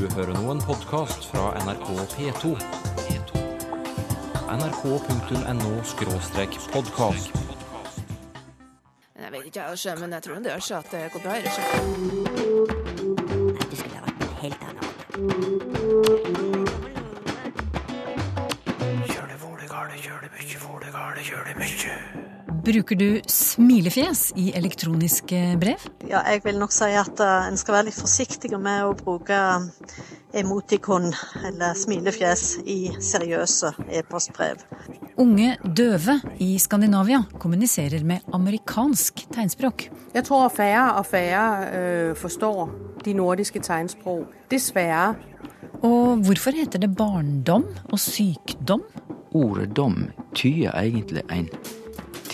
Du hører nå en podkast fra NRK P2. nrk.no-podkast. Jeg vet ikke, jeg, men jeg tror det gjør seg at det går bra. Nei, Det skulle ha vært en helt annen måte. Bruker du smilefjes i elektroniske brev? Ja, jeg vil nok si at uh, en skal være litt forsiktig med å bruke emotikon eller smilefjes i seriøse e-postbrev. Unge døve i Skandinavia kommuniserer med amerikansk tegnspråk. Jeg tror færre og færre øh, forstår de nordiske tegnspråk. Dessverre. Og hvorfor heter det barndom og sykdom? Ordet dom tyder egentlig en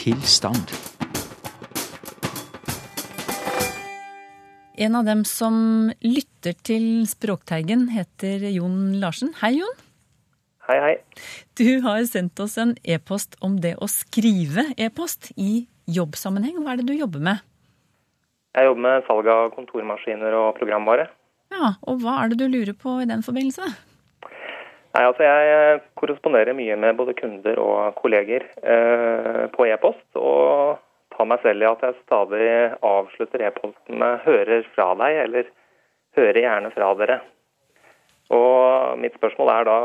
tilstand. En av dem som lytter til Språkteigen, heter Jon Larsen. Hei, Jon. Hei, hei. Du har sendt oss en e-post om det å skrive e-post i jobbsammenheng. Hva er det du jobber med? Jeg jobber med salg av kontormaskiner og programvare. Ja, Og hva er det du lurer på i den forbindelse? Nei, altså Jeg korresponderer mye med både kunder og kolleger eh, på e-post. Og tar meg selv i at jeg stadig avslutter e-posten med 'hører fra deg' eller 'hører gjerne fra dere'. Og mitt spørsmål er da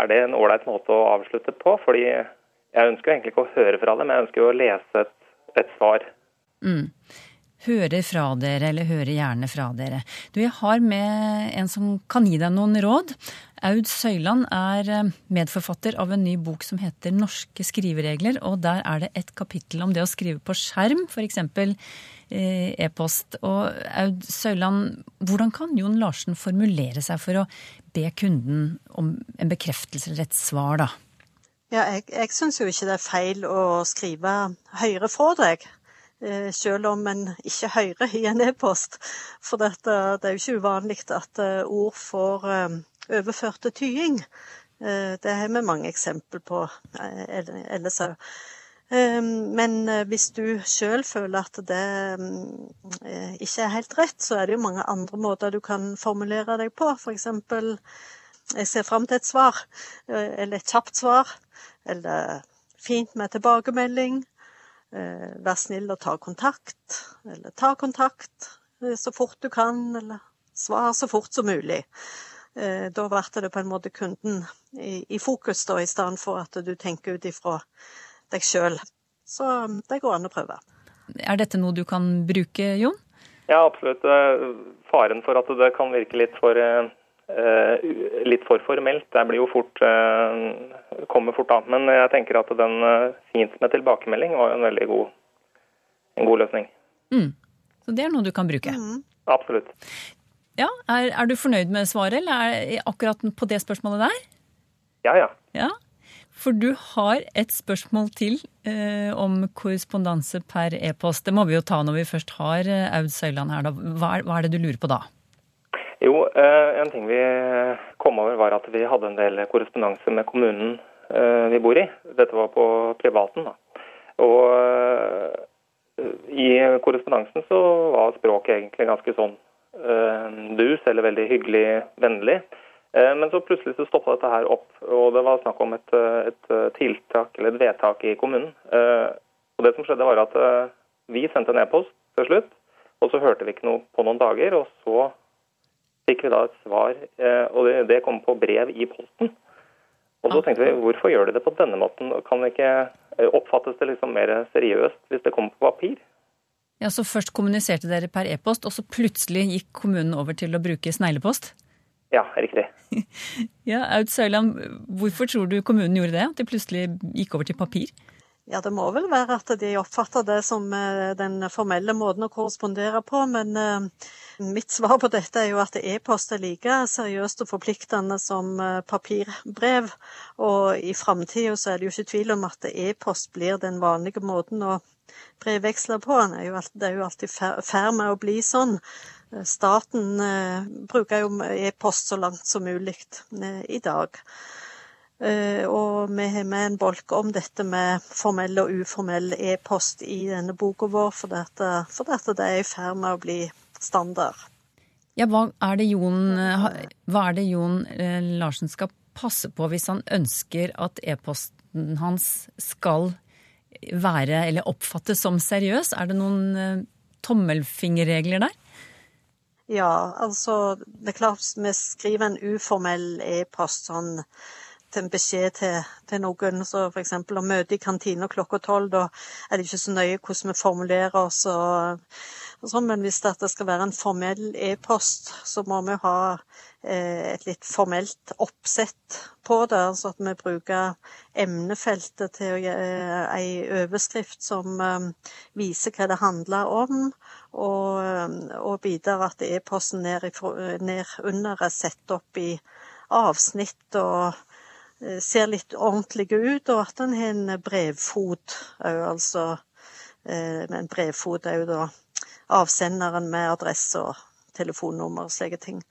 er det en ålreit måte å avslutte på? Fordi jeg ønsker egentlig ikke å høre fra dem, jeg ønsker jo å lese et, et svar. Mm. Hører fra dere, eller hører gjerne fra dere. Du, jeg har med en som kan gi deg noen råd. Aud Søyland er eh, medforfatter av en ny bok som heter Norske skriveregler, og der er det et kapittel om det å skrive på skjerm, f.eks. Eh, e-post. Og Aud Søyland, hvordan kan Jon Larsen formulere seg for å be kunden om en bekreftelse eller et svar, da? Ja, jeg, jeg syns jo ikke det er feil å skrive høyere fra. Eh, selv om en ikke hører i en e-post. For dette, det er jo ikke uvanlig at ord får overførte tying. Det har vi mange eksempel på ellers òg. Men hvis du sjøl føler at det ikke er helt rett, så er det jo mange andre måter du kan formulere deg på. F.eks. jeg ser fram til et svar, eller et kjapt svar. Eller fint med tilbakemelding. Vær snill og ta kontakt. Eller ta kontakt så fort du kan. Eller svar så fort som mulig. Da blir det på en måte kunden i, i fokus, da, i stedet for at du tenker ut ifra deg sjøl. Så det går an å prøve. Er dette noe du kan bruke, Jon? Ja, absolutt. Faren for at det kan virke litt for, litt for formelt, det blir jo fort kommer fort av. Men jeg tenker at den fint med tilbakemelding var en veldig god, en god løsning. Mm. Så det er noe du kan bruke? Mm. Absolutt. Ja, er, er, du fornøyd med svaret, eller er akkurat på det spørsmålet der? Ja, ja. ja. For du har et spørsmål til eh, om korrespondanse per e-post. Det må vi jo ta når vi først har eh, Aud Søyland her. Da. Hva, er, hva, er, det du lurer på da? Jo, eh, en ting vi kom over var at vi hadde en del korrespondanse med kommunen eh, vi bor i. Dette var på privaten. da. Og eh, i korrespondansen så var språket egentlig ganske sånn dus, eller veldig hyggelig, vennlig. Men så plutselig så stoppa dette her opp, og det var snakk om et, et, tiltak eller et vedtak i kommunen. Og Det som skjedde var at vi sendte en e-post til slutt, og så hørte vi ikke noe på noen dager. Og så fikk vi da et svar, og det, det kom på brev i posten. Og så tenkte vi hvorfor gjør de det på denne måten? Kan det ikke oppfattes det liksom mer seriøst hvis det kommer på papir? Ja, Så først kommuniserte dere per e-post, og så plutselig gikk kommunen over til å bruke sneglepost? Ja, riktig. ja, Aud Søyland, hvorfor tror du kommunen gjorde det? At de plutselig gikk over til papir? Ja, det må vel være at de oppfatter det som den formelle måten å korrespondere på. Men mitt svar på dette er jo at e-post er like seriøst og forpliktende som papirbrev. Og i framtida så er det jo ikke tvil om at e-post blir den vanlige måten å brevveksler på. Det er jo alltid ferd med å bli sånn. Staten bruker jo e-post så langt som mulig i dag. Og vi har med en bolk om dette med formell og uformell e-post i denne boka vår, for dette, for det er i ferd med å bli standard. Ja, hva er det Jon, hva er det Jon eh, Larsen skal passe på hvis han ønsker at e-posten hans skal være eller oppfattes som seriøs? Er det noen eh, tommelfingerregler der? Ja, altså det er klart vi skriver en uformell e-post sånn en beskjed til, til noen. Så f.eks. å møte i kantina klokka tolv, da er det ikke så nøye hvordan vi formulerer oss. og, sånn, Men hvis det skal være en formell e-post, så må vi ha eh, et litt formelt oppsett på det. Altså at vi bruker emnefeltet til eh, ei overskrift som eh, viser hva det handler om. Og, og videre at e-posten ned, ned under er satt opp i avsnitt og ser litt ordentlig ut, og at den har en brevfot òg, altså. En brevfot er jo da avsenderen med adresse og telefonnummer og slike ting.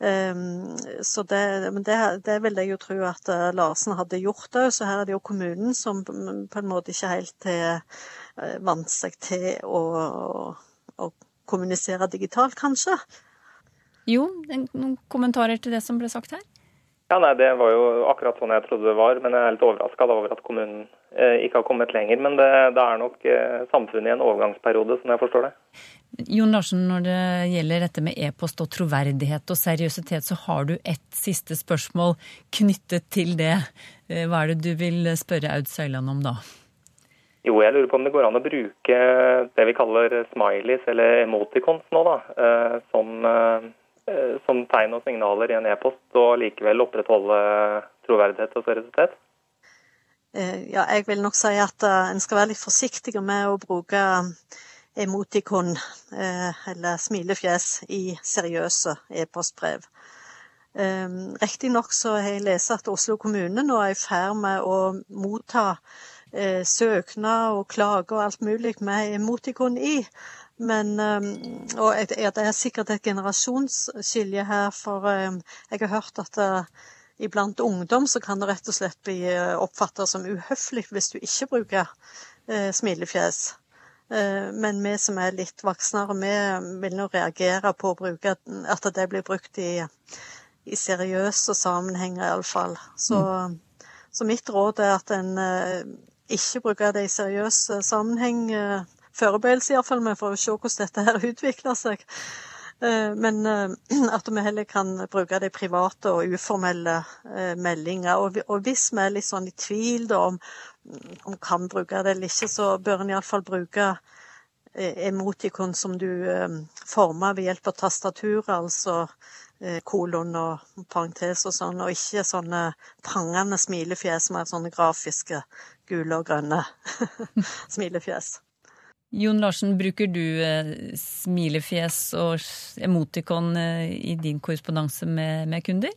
Um, så det, men det, det, vil jeg jo tro at uh, Larsen hadde gjort òg, Så her er det jo kommunen som på en måte ikke helt har uh, vant seg til å, å, å, kommunisere digitalt, kanskje. Jo, noen kommentarer til det som ble sagt her? Ja, nei, Det var jo akkurat sånn jeg trodde det var, men jeg er litt overraska over at kommunen eh, ikke har kommet lenger. Men det, det er nok eh, samfunnet i en overgangsperiode, som jeg forstår det. Jon Larsen, når det gjelder dette med e-post og troverdighet og seriøsitet, så har du et siste spørsmål knyttet til det. Eh, hva er det du vil spørre Aud Søyland om da? Jo, jeg lurer på om det går an å bruke det vi kaller smileys eller emoticons nå, da, eh, som Eh, som tegn og signaler i en e-post, og likevel opprettholde troverdighet og seriøsitet? Eh, ja, jeg vil nok si at uh, en skal være litt forsiktig med å bruke emotikon eller smilefjes i seriøse e-postbrev. Riktignok så har jeg lest at Oslo kommune nå er i ferd med å motta søknader og klager og alt mulig med emotikon i. Men, um, og det er sikkert et generasjonsskilje her, for um, jeg har hørt at uh, iblant ungdom så kan det rett og slett bli oppfatta oppfattet som uhøflig hvis du ikke bruker uh, smilefjes. Men vi som er litt voksnere, vi vil nå reagere på bruke at det blir brukt i, i seriøse sammenhenger, iallfall. Så, mm. så mitt råd er at en ikke bruker det i seriøs sammenheng forberedelse, iallfall. for å se hvordan dette her utvikler seg. Eh, men eh, at vi heller kan bruke de private og uformelle eh, meldinger. Og hvis vi er litt sånn i tvil da, om, om kan bruke det eller ikke, så bør en iallfall bruke emotikon som du former ved hjelp av tastaturet, altså kolon og parentes og sånn, og ikke sånne prangende smilefjes som er sånne grafiske gule og grønne smilefjes. Jon Larsen, bruker du eh, smilefjes og emotikon eh, i din korrespondanse med, med, kunder?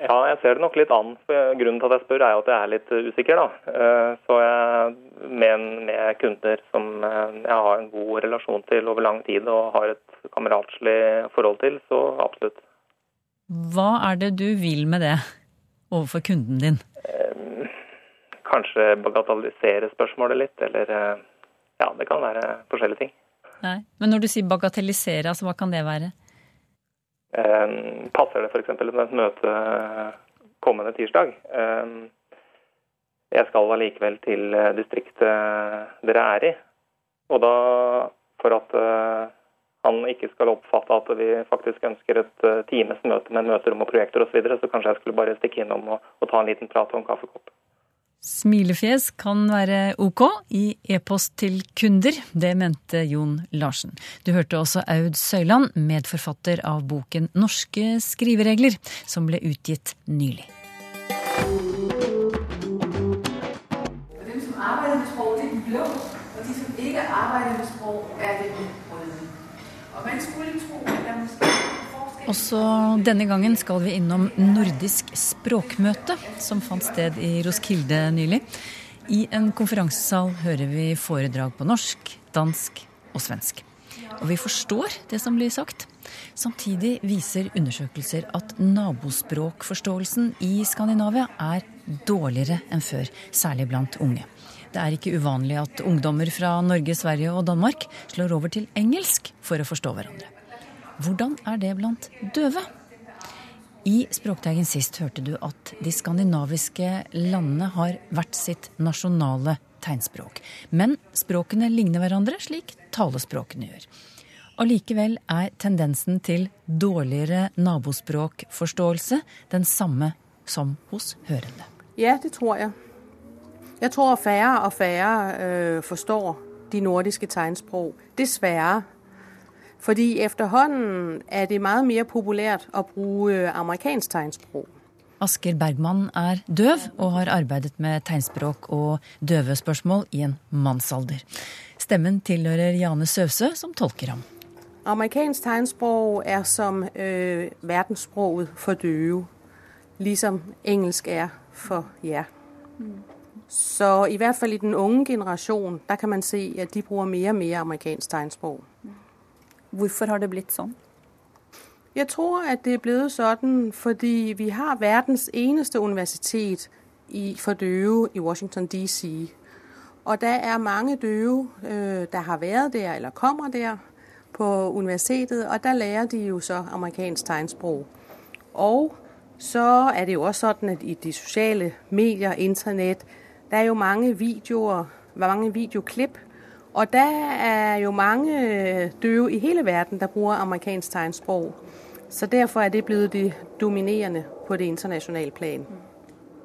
Ja, jeg ser det nok litt an. Grunnen til at jeg spør er at jeg er litt usikker. da. Eh, så jeg, med, med kunder som jeg har en god relasjon til over lang tid og har et kameratslig forhold til, så absolutt. Hva er det du vil med det overfor kunden din? Kanskje bagatellisere spørsmålet litt, eller ja, det kan være forskjellige ting. Nei. Men når du sier bagatellisere, altså hva kan det være? Eh, passer det f.eks. med et møte kommende tirsdag? Eh, jeg skal allikevel til distriktet dere er i. Og da, for at eh, han ikke skal oppfatte at vi faktisk ønsker et uh, times møte med møterom og projekter osv., så, videre, så kanskje jeg skulle bare stikke innom og, og ta en liten prat og en kaffekopp. Smilefjes kan være ok i e-post til kunder, det mente Jon Larsen. Du hørte også Aud Søyland, medforfatter av boken Norske skriveregler, som ble utgitt nylig. De som arbeider med språk, er blå, og de som ikke arbeider med språk, er røde. Og man skulle tro at det måske også denne gangen skal vi innom nordisk språkmøte, som fant sted i Roskilde nylig. I en konferansesal hører vi foredrag på norsk, dansk og svensk. Og vi forstår det som blir sagt. Samtidig viser undersøkelser at nabospråkforståelsen i Skandinavia er dårligere enn før, særlig blant unge. Det er ikke uvanlig at ungdommer fra Norge, Sverige og Danmark slår over til engelsk for å forstå hverandre. Hvordan er det blant døve? I Språkteigen sist hørte du at de skandinaviske landene har hvert sitt nasjonale tegnspråk. Men språkene ligner hverandre, slik talespråkene gjør. Allikevel er tendensen til dårligere nabospråkforståelse den samme som hos hørende. Ja, det tror jeg. Jeg tror færre og færre øh, forstår de nordiske tegnspråk. Dessverre. Fordi efterhånden er det mye mer populært å bruke øh, amerikansk tegnspråk. Asker Bergman er døv og har arbeidet med tegnspråk og døvespørsmål i en mannsalder. Stemmen tilhører Jane Søvse, som tolker ham. Amerikansk tegnspråk er som øh, verdensspråket for døve, liksom engelsk er for jer. Så i hvert fall i den unge generasjon der kan man se at de bruker mer og mer amerikansk tegnspråk. Hvorfor har det blitt sånn? Jeg tror at det er blevet sånn fordi vi har verdens eneste universitet for døve i Washington DC. Og der er mange døve øh, der har vært der eller kommer der på universitetet, og der lærer de jo så amerikansk tegnspråk. Og så er det jo også sånn at i de sosiale medier, internett, der er jo mange videoer, mange videoklipp. Og der er jo mange døve i hele verden der bruker amerikansk tegnspråk. Så derfor er det blitt det dominerende på det internasjonale plan.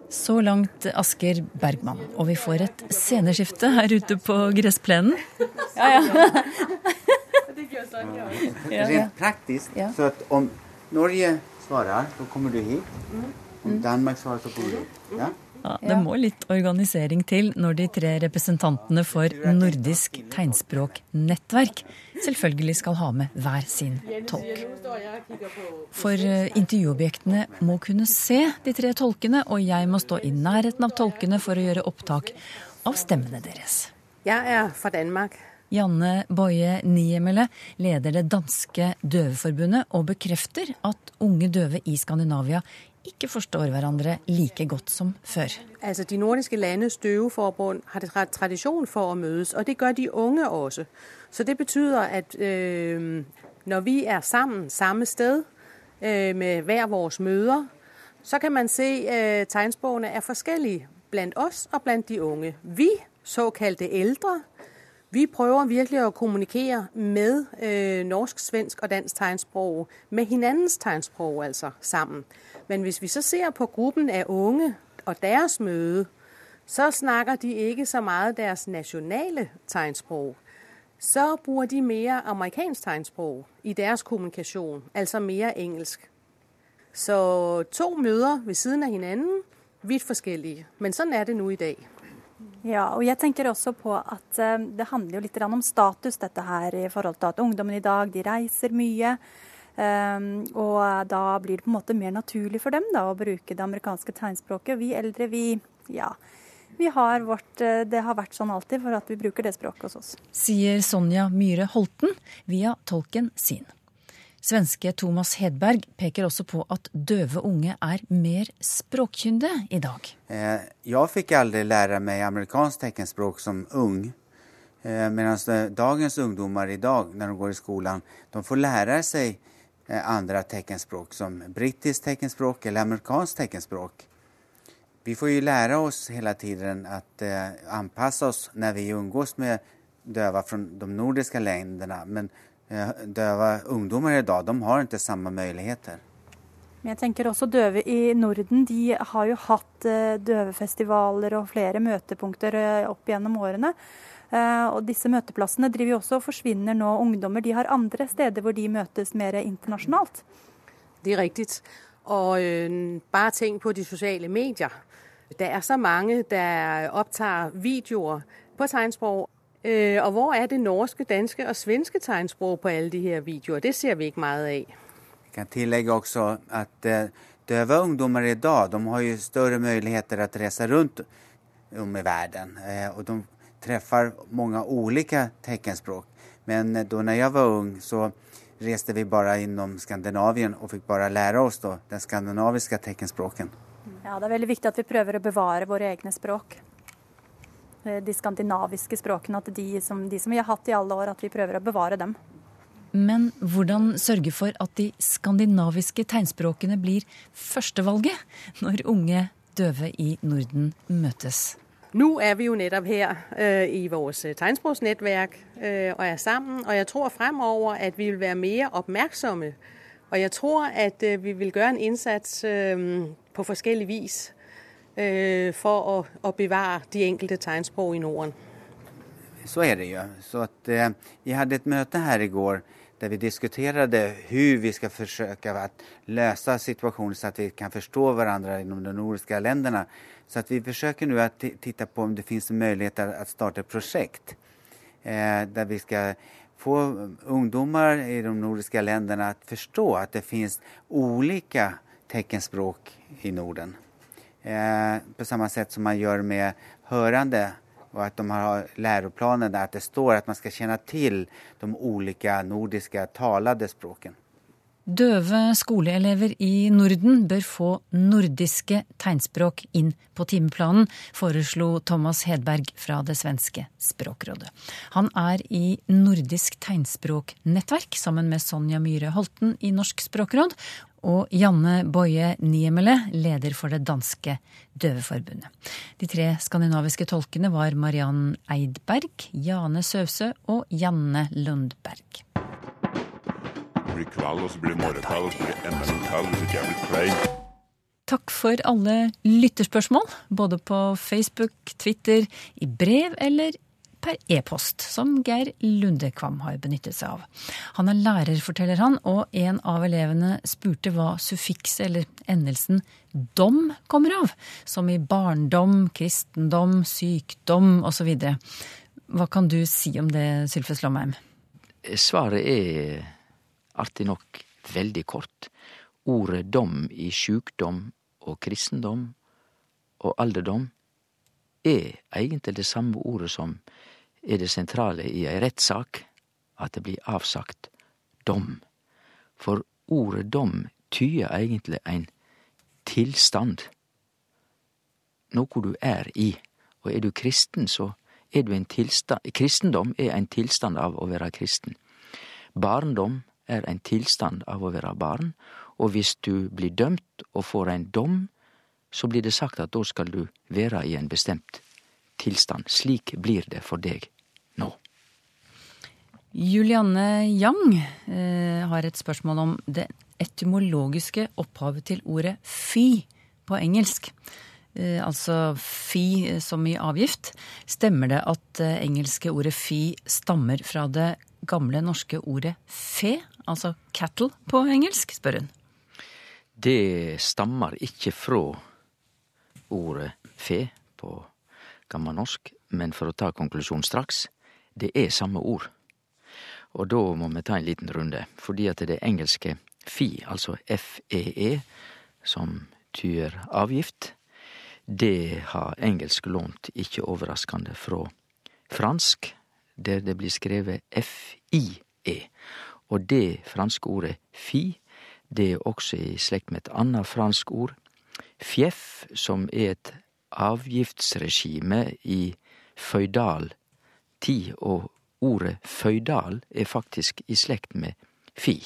Så langt Asker Bergman. Og vi får et sceneskifte her ute på gressplenen. Ja, ja. Rent praktisk, så om Norge svarer, så kommer du hit. Om Danmark svarer, så kommer du hit. Ja? Ja, det må litt organisering til når de tre representantene for Nordisk tegnspråknettverk selvfølgelig skal ha med hver sin tolk. For eh, intervjuobjektene må kunne se de tre tolkene, og jeg må stå i nærheten av tolkene for å gjøre opptak av stemmene deres. Jeg er fra Danmark. Janne Boje Niemele leder det danske døveforbundet og bekrefter at unge døve i Skandinavia ikke forstår hverandre like godt som før. Altså De nordiske landes døveforbund har tradisjon for å mødes, og det gjør de unge også. Så det betyr at øh, når vi er sammen samme sted øh, med hver vores møter, så kan man se øh, tegnspråkene er forskjellige blant oss og blant de unge. Vi, såkalte eldre, vi prøver virkelig å kommunikere med øh, norsk, svensk og dansk tegnspråk, med hinandens tegnspråk altså, sammen. Men hvis vi så ser på gruppen av unge og deres møde, så snakker de ikke så mye deres nasjonale tegnspråk. Så bruker de mer amerikansk tegnspråk i deres kommunikasjon, altså mer engelsk. Så to møter ved siden av hverandre, vidt forskjellige. Men sånn er det nå i dag. Ja, og jeg tenker også på at eh, det handler jo litt om status, dette her, i forhold til at ungdommen i dag de reiser mye. Um, og da blir det på en måte mer naturlig for dem da, å bruke det amerikanske tegnspråket. Vi eldre, vi ja, vi har vårt, eh, det har vært sånn alltid for at vi bruker det språket hos oss. Sier Sonja Myhre Holten via tolken sin. Svenske Thomas Hedberg peker også på at døve unge er mer språkkyndige i dag. Eh, fikk aldri lære meg amerikansk tegnspråk teckenspråk som ung. Eh, Medan dagens i dag, når de går i skolen, de får lære seg eh, andra teckenspråk som brittiskt teckenspråk eller amerikanskt teckenspråk. Vi får ju lära oss hela tiden att eh, anpassa oss när vi umgås med döva från de nordiska länderna. Men eh, döva ungdomar idag, de har inte samma möjligheter. Men jeg tenker også døve i Norden de har jo hatt eh, døvefestivaler og flere møtepunkter eh, opp gjennom årene. Eh, og disse møteplassene driver jo også og forsvinner nå. Ungdommer de har andre steder hvor de møtes mer internasjonalt. Det er riktig. Og øh, bare tenk på de sosiale medier. Det er så mange der opptar videoer på tegnspråk. Øh, og hvor er det norske, danske og svenske tegnspråk på alle de her videoer? Det ser vi ikke mye av. Jeg kan tillegge også at øh, døve ungdommer i dag de har jo større muligheter til å reise rundt om i verden. og och de träffar många olika teckenspråk. Men da då när jag var ung så reste vi bara innom Skandinavien och fick bara lära oss då den skandinaviska teckenspråken. Ja, Det er veldig viktig at vi prøver å bevare våre egne språk. Eh, De skandinaviske språkene, at de som, de som vi har hatt i alle år, at vi prøver å bevare dem. Men hvordan sørge for at de skandinaviske tegnspråkene blir førstevalget når unge døve i Norden møtes? Nu er vi jo netop her øh, i vores tegnsprogsnetværk øh, og er sammen, og jeg tror fremover, at vi vil være mere opmærksomme. Og jeg tror, at øh, vi vil gøre en indsats øh, på forskellig vis øh, for at, at bevare de enkelte tegnsprog i Norden. Så er det jo. Så att, eh, vi et møte her i igår där vi diskuterade hur vi ska försöka att lösa situationen så att vi kan förstå varandra inom de nordiska länderna. Så att vi försöker nu att titta på om det finns att starta et projekt eh, där vi ska få ungdomar i de nordiska länderna att förstå att det finns olika teckenspråk i Norden. Eh, på samma sätt som man gör med hörande och att de har läroplanen där det står att man ska känna till de olika nordiska talade språken. Døve skoleelever i Norden bør få nordiske tegnspråk inn på timeplanen, foreslo Thomas Hedberg fra det svenske Språkrådet. Han er i Nordisk tegnspråknettverk sammen med Sonja Myhre Holten i Norsk språkråd, og Janne Boje Niemele, leder for det danske Døveforbundet. De tre skandinaviske tolkene var Mariann Eidberg, Jane Søvse og Janne Lundberg blir kveld, og så blir det morgenkveld, og så blir det enda en kveld hvis ikke jeg blir klein. Takk for alle lytterspørsmål, både på Facebook, Twitter, i brev eller per e-post, som Geir Lundekvam har benyttet seg av. Han er lærer, forteller han, og en av elevene spurte hva suffikset eller endelsen dom kommer av, som i barndom, kristendom, sykdom osv. Hva kan du si om det, Sylfe Slåmheim? Svaret er artig nok veldig kort. Ordet dom i sjukdom og kristendom og alderdom er egentlig det samme ordet som er det sentrale i ei rettssak, at det blir avsagt dom. For ordet dom tyder egentlig ein tilstand, noe du er i. Og er du kristen, så er du en tilstand Kristendom er ein tilstand av å være kristen. Barndom er en tilstand av å være barn, og hvis du blir dømt og får en dom, så blir det sagt at da skal du være i en bestemt tilstand. Slik blir det for deg nå. Julianne Yang eh, har et spørsmål om det etymologiske opphavet til ordet fy på engelsk. Eh, altså fy som i avgift. Stemmer det at det engelske ordet fy stammer fra det gamle norske ordet fe, altså cattle på engelsk, spør hun. Det stammer ikke fra ordet fe på gammelnorsk, men for å ta konklusjonen straks, det er samme ord. Og da må vi ta en liten runde, fordi at det engelske fi, altså FEE, e, som tyder avgift, det har engelsk lånt, ikke overraskende, fra fransk, der det blir skrevet FIE. Og det franske ordet fi, det er også i slekt med et annet fransk ord, fjeff, som er et avgiftsregime i føydal tid, og ordet føydal er faktisk i slekt med fi.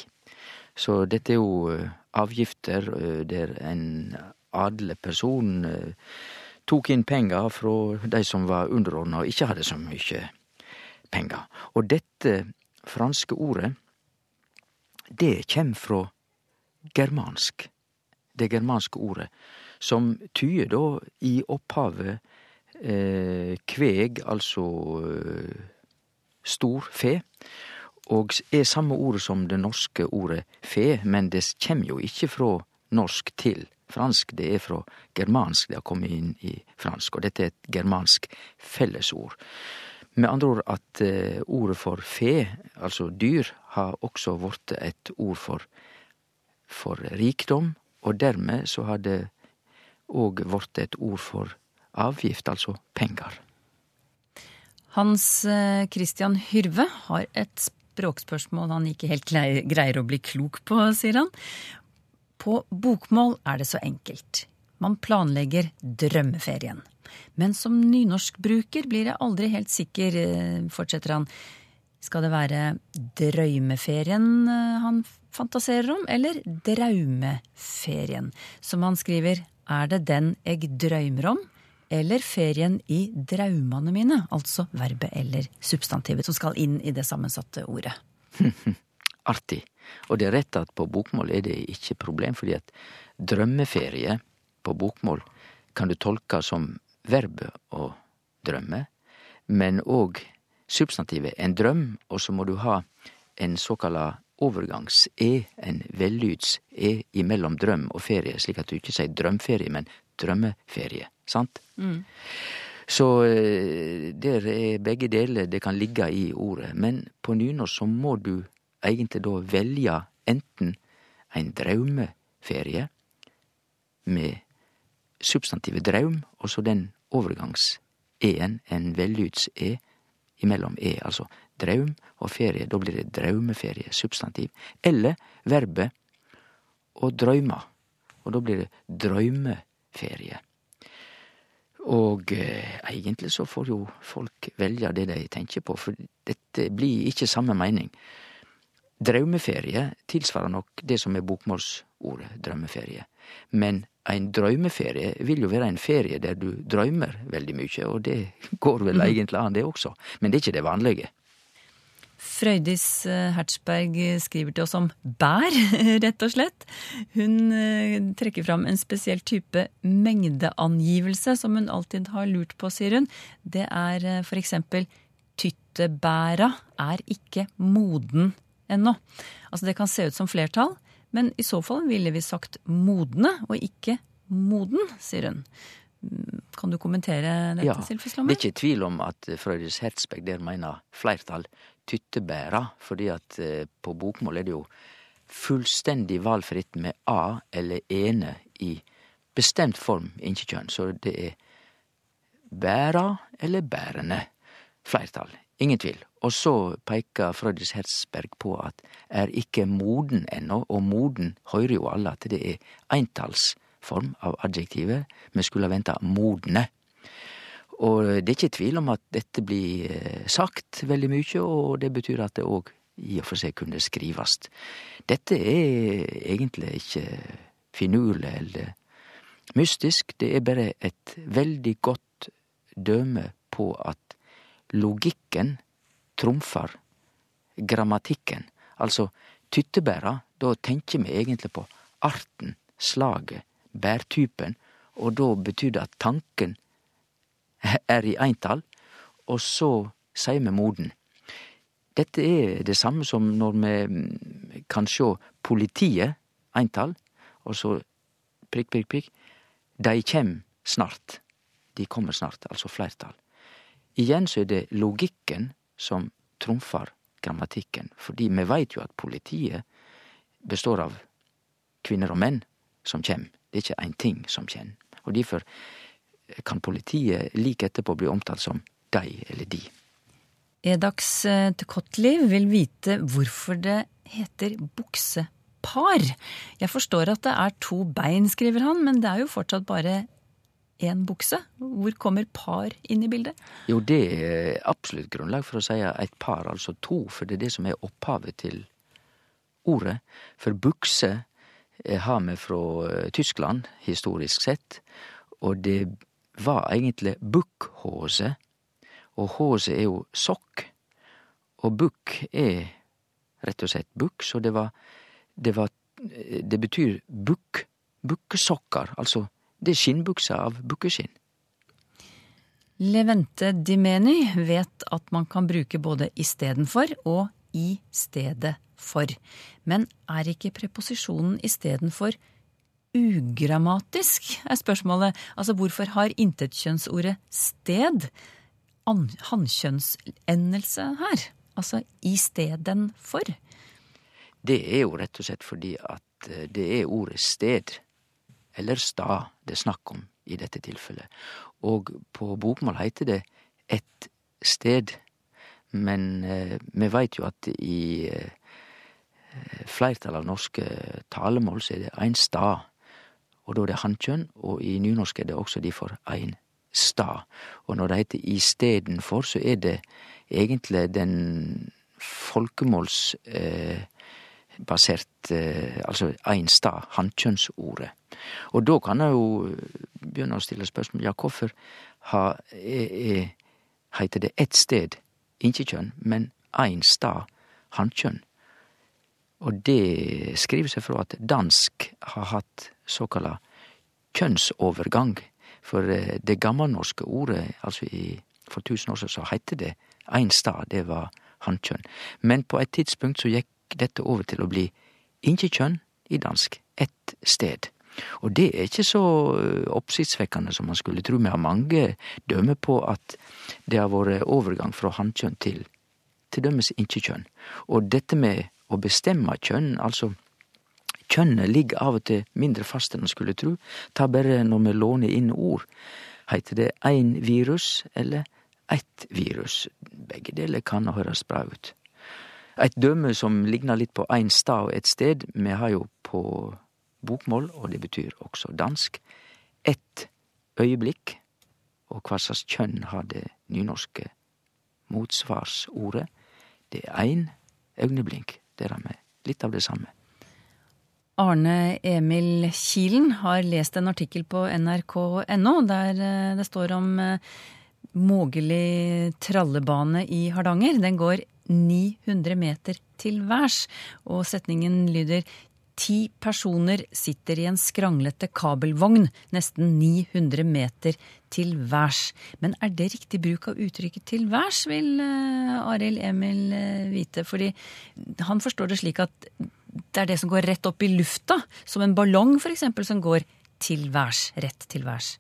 Så dette er jo eh, avgifter eh, der en adelig person eh, tok inn penger fra de som var underordna og ikke hadde så mye penger. Og dette franske ordet, det kjem fra germansk. Det germanske ordet, som tyder da i opphavet kveg, altså eh, stor fe, og er samme ordet som det norske ordet fe, men det kjem jo ikke fra norsk til fransk, det er fra germansk det har kommet inn i fransk, og dette er et germansk fellesord. Med andre ord at eh, ordet for fe, altså dyr, har også blitt et ord for, for rikdom, og dermed så har det òg blitt et ord for avgift, altså penger. Hans eh, Christian Hyrve har et språkspørsmål han ikke helt greier å bli klok på, sier han. På bokmål er det så enkelt. Man planlegger drømmeferien. Men som nynorskbruker blir jeg aldri helt sikker, eh, fortsetter han. Skal det være drøymeferien eh, han fantaserer om, eller draumeferien? Som han skriver, er det den eg drøymer om, eller ferien i draumane mine? Altså verbet eller substantivet som skal inn i det sammensatte ordet. Artig. Og det er rett at på bokmål er det ikke problem, fordi at drømmeferie på bokmål kan du tolke som verbet å drømme, men òg substantivet en drøm, og så må du ha en såkalla overgangs-e, en vellyds-e imellom drøm og ferie, slik at du ikke sier drømferie, men drømmeferie. Sant? Mm. Så eh, der er begge deler det kan ligge i ordet. Men på nynorsk så må du egentlig da velge enten en draumeferie med substantivet draum, og så den overgangs-e-en, en vellyds-e, imellom e, altså draum og ferie. Da blir det draumeferie, substantiv. Eller verbet å drøyme, og da blir det drøymeferie. Og eh, egentlig så får jo folk velge det de tenker på, for dette blir ikke samme mening. Draumeferie tilsvarer nok det som er bokmålsordet drømmeferie. Men ein drøymeferie vil jo være en ferie der du drøymer veldig mykje, og det går vel egentlig an, det også. Men det er ikke det vanlige. Frøydis eh, Hertzberg skriver til oss om bær, rett og slett. Hun eh, trekker fram en spesiell type mengdeangivelse som hun alltid har lurt på, sier hun. Det er f.eks. tyttebæra er ikke moden ennå. Altså det kan se ut som flertall, men i så fall ville vi sagt modne og ikke moden, sier hun. Mm, Kan du kommentere dette, Ja, Silfeslomme? det er ikke tvil om at Frøydis Hertzberg der mener flertall tyttebæra, fordi at eh, på bokmål er det jo fullstendig valfritt med a eller ene i bestemt form, ikke kjønn. Så det er bæra eller bærende flertall. Ingen tvil. Og så peker Frøydis Hertzberg på at er ikke moden ennå, og moden høyrer jo alle at det er eintallsform av adjektivet. Vi skulle ha venta modne. Og det er ikke tvil om at dette blir eh, sagt veldig mye, og det betyr at det òg i og for seg kunne skrivast. Dette er egentlig ikke finurlig eller mystisk, det er bare et veldig godt døme på at logikken trumfar grammatikken. Altså, tyttebæra, da tenker vi egentlig på arten, slaget, bærtypen, og da betyr det at tanken er i eintall, og så sier vi moden. Dette er det samme som når vi mm, kan sjå politiet, eintall, og så prikk, prikk, prikk. De kjem snart. De kommer snart, altså flertall. Igjen så er det logikken som trumfar grammatikken, fordi vi veit jo at politiet består av kvinner og menn som kjem. Det er ikke ein ting som kjem. Og difor kan politiet like etterpå bli omtalt som deg eller de. Edax Tekotli vil vite hvorfor det heter buksepar. Jeg forstår at det er to bein, skriver han, men det er jo fortsatt bare én bukse. Hvor kommer par inn i bildet? Jo, det er absolutt grunnlag for å si et par, altså to, for det er det som er opphavet til ordet. For bukse eh, har vi fra eh, Tyskland, historisk sett, og det var egentlig bukkhåse, og håse er jo sokk, og bukk er rett og slett bukk, så det var det, var, det betyr bukk, bukkesokker, altså det er skinnbukser av bukkeskinn. Levente Dimeni vet at man kan bruke både istedenfor og i stedet for. Men er ikke preposisjonen istedenfor ugrammatisk, er spørsmålet. Altså hvorfor har intetkjønnsordet sted an- hannkjønnsendelse her? Altså istedenfor. Det er jo rett og slett fordi at eh, det er ordet sted, eller stad, det er snakk om i dette tilfellet. Og på bokmål heter det et sted, men eh, vi veit jo at i eh, flertallet av norske talemål så er det ein stad, og da er det hannkjønn, og i nynorsk er det også derfor ein stad. Og når det heter istedenfor, så er det egentlig den folkemålsbasert eh, Altså ein stad, hannkjønnsordet. Og da kan jeg jo begynne å stille spørsmål ja, hvorfor ha, er, er, heiter det ett sted inkjekjønn, men ein stad hannkjønn? Og det skriver seg fra at dansk har hatt såkalla kjønnsovergang. For eh, det gammelnorske ordet, altså i, for tusen år siden, så heite det én stad, det var hannkjønn. Men på et tidspunkt så gikk dette over til å bli inkjekjønn i dansk. Ett sted. Og det er ikke så eh, oppsiktsvekkende som man skulle tro. Vi har mange dømme på at det har vært overgang fra hannkjønn til til dømes inkjekjønn. Og dette med å bestemme kjønn, altså kjønnet ligger av og til mindre fast enn man skulle tru. Ta bare når vi låner inn ord. Heiter det ein virus eller ett virus? Begge deler kan høres bra ut. Eit døme som ligner litt på ein stad og et sted, vi har jo på bokmål, og det betyr også dansk, ett øyeblikk, og hva slags kjønn har det nynorske motsvarsordet? Det er ein øyeblink. Det er med litt av det samme. Arne Emil Kilen har lest en artikkel på nrk.no der eh, det står om mogelig Mågeli trallebane i Hardanger. Den går 900 meter til værs, og setningen lyder Ti personer sitter i en skranglete kabelvogn nesten 900 meter til værs. Men er det riktig bruk av uttrykket 'til værs', vil uh, Arild Emil vite? Fordi han forstår det slik at det er det som går rett opp i lufta, som en ballong f.eks., som går til værs, rett til værs.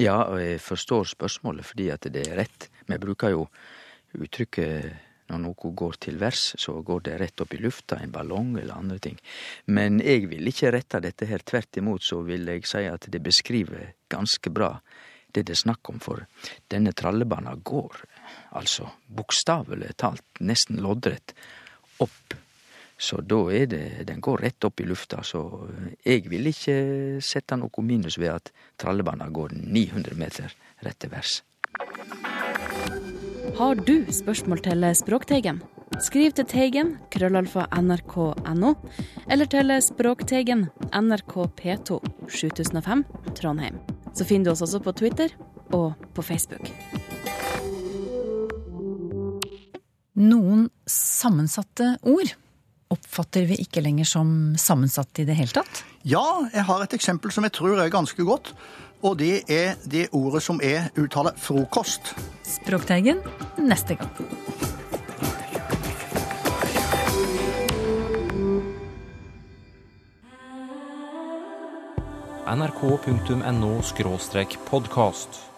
Ja, og jeg forstår spørsmålet fordi at det er rett. Vi bruker jo uttrykket når noe går til værs, så går det rett opp i lufta, en ballong eller andre ting. Men jeg vil ikke rette dette her. Tvert imot så vil jeg si at det beskriver ganske bra det det er snakk om, for denne trallebana går, altså bokstavelig talt, nesten loddrett, opp. Så da er det Den går rett opp i lufta, så jeg vil ikke sette noe minus ved at trallebanen går 900 meter rett til værs. Har du spørsmål til Språkteigen? Skriv til Teigen, krøllalfa nrk.no, eller til Språkteigen, NRK P2, 7005, Trondheim. Så finner du oss også på Twitter og på Facebook. Noen sammensatte ord oppfatter vi ikke lenger som sammensatt i det hele tatt? Ja, jeg har et eksempel som jeg tror er ganske godt. Og det er det ordet som er uttalt frokost. Språkteigen neste gang. nrk.no podkast.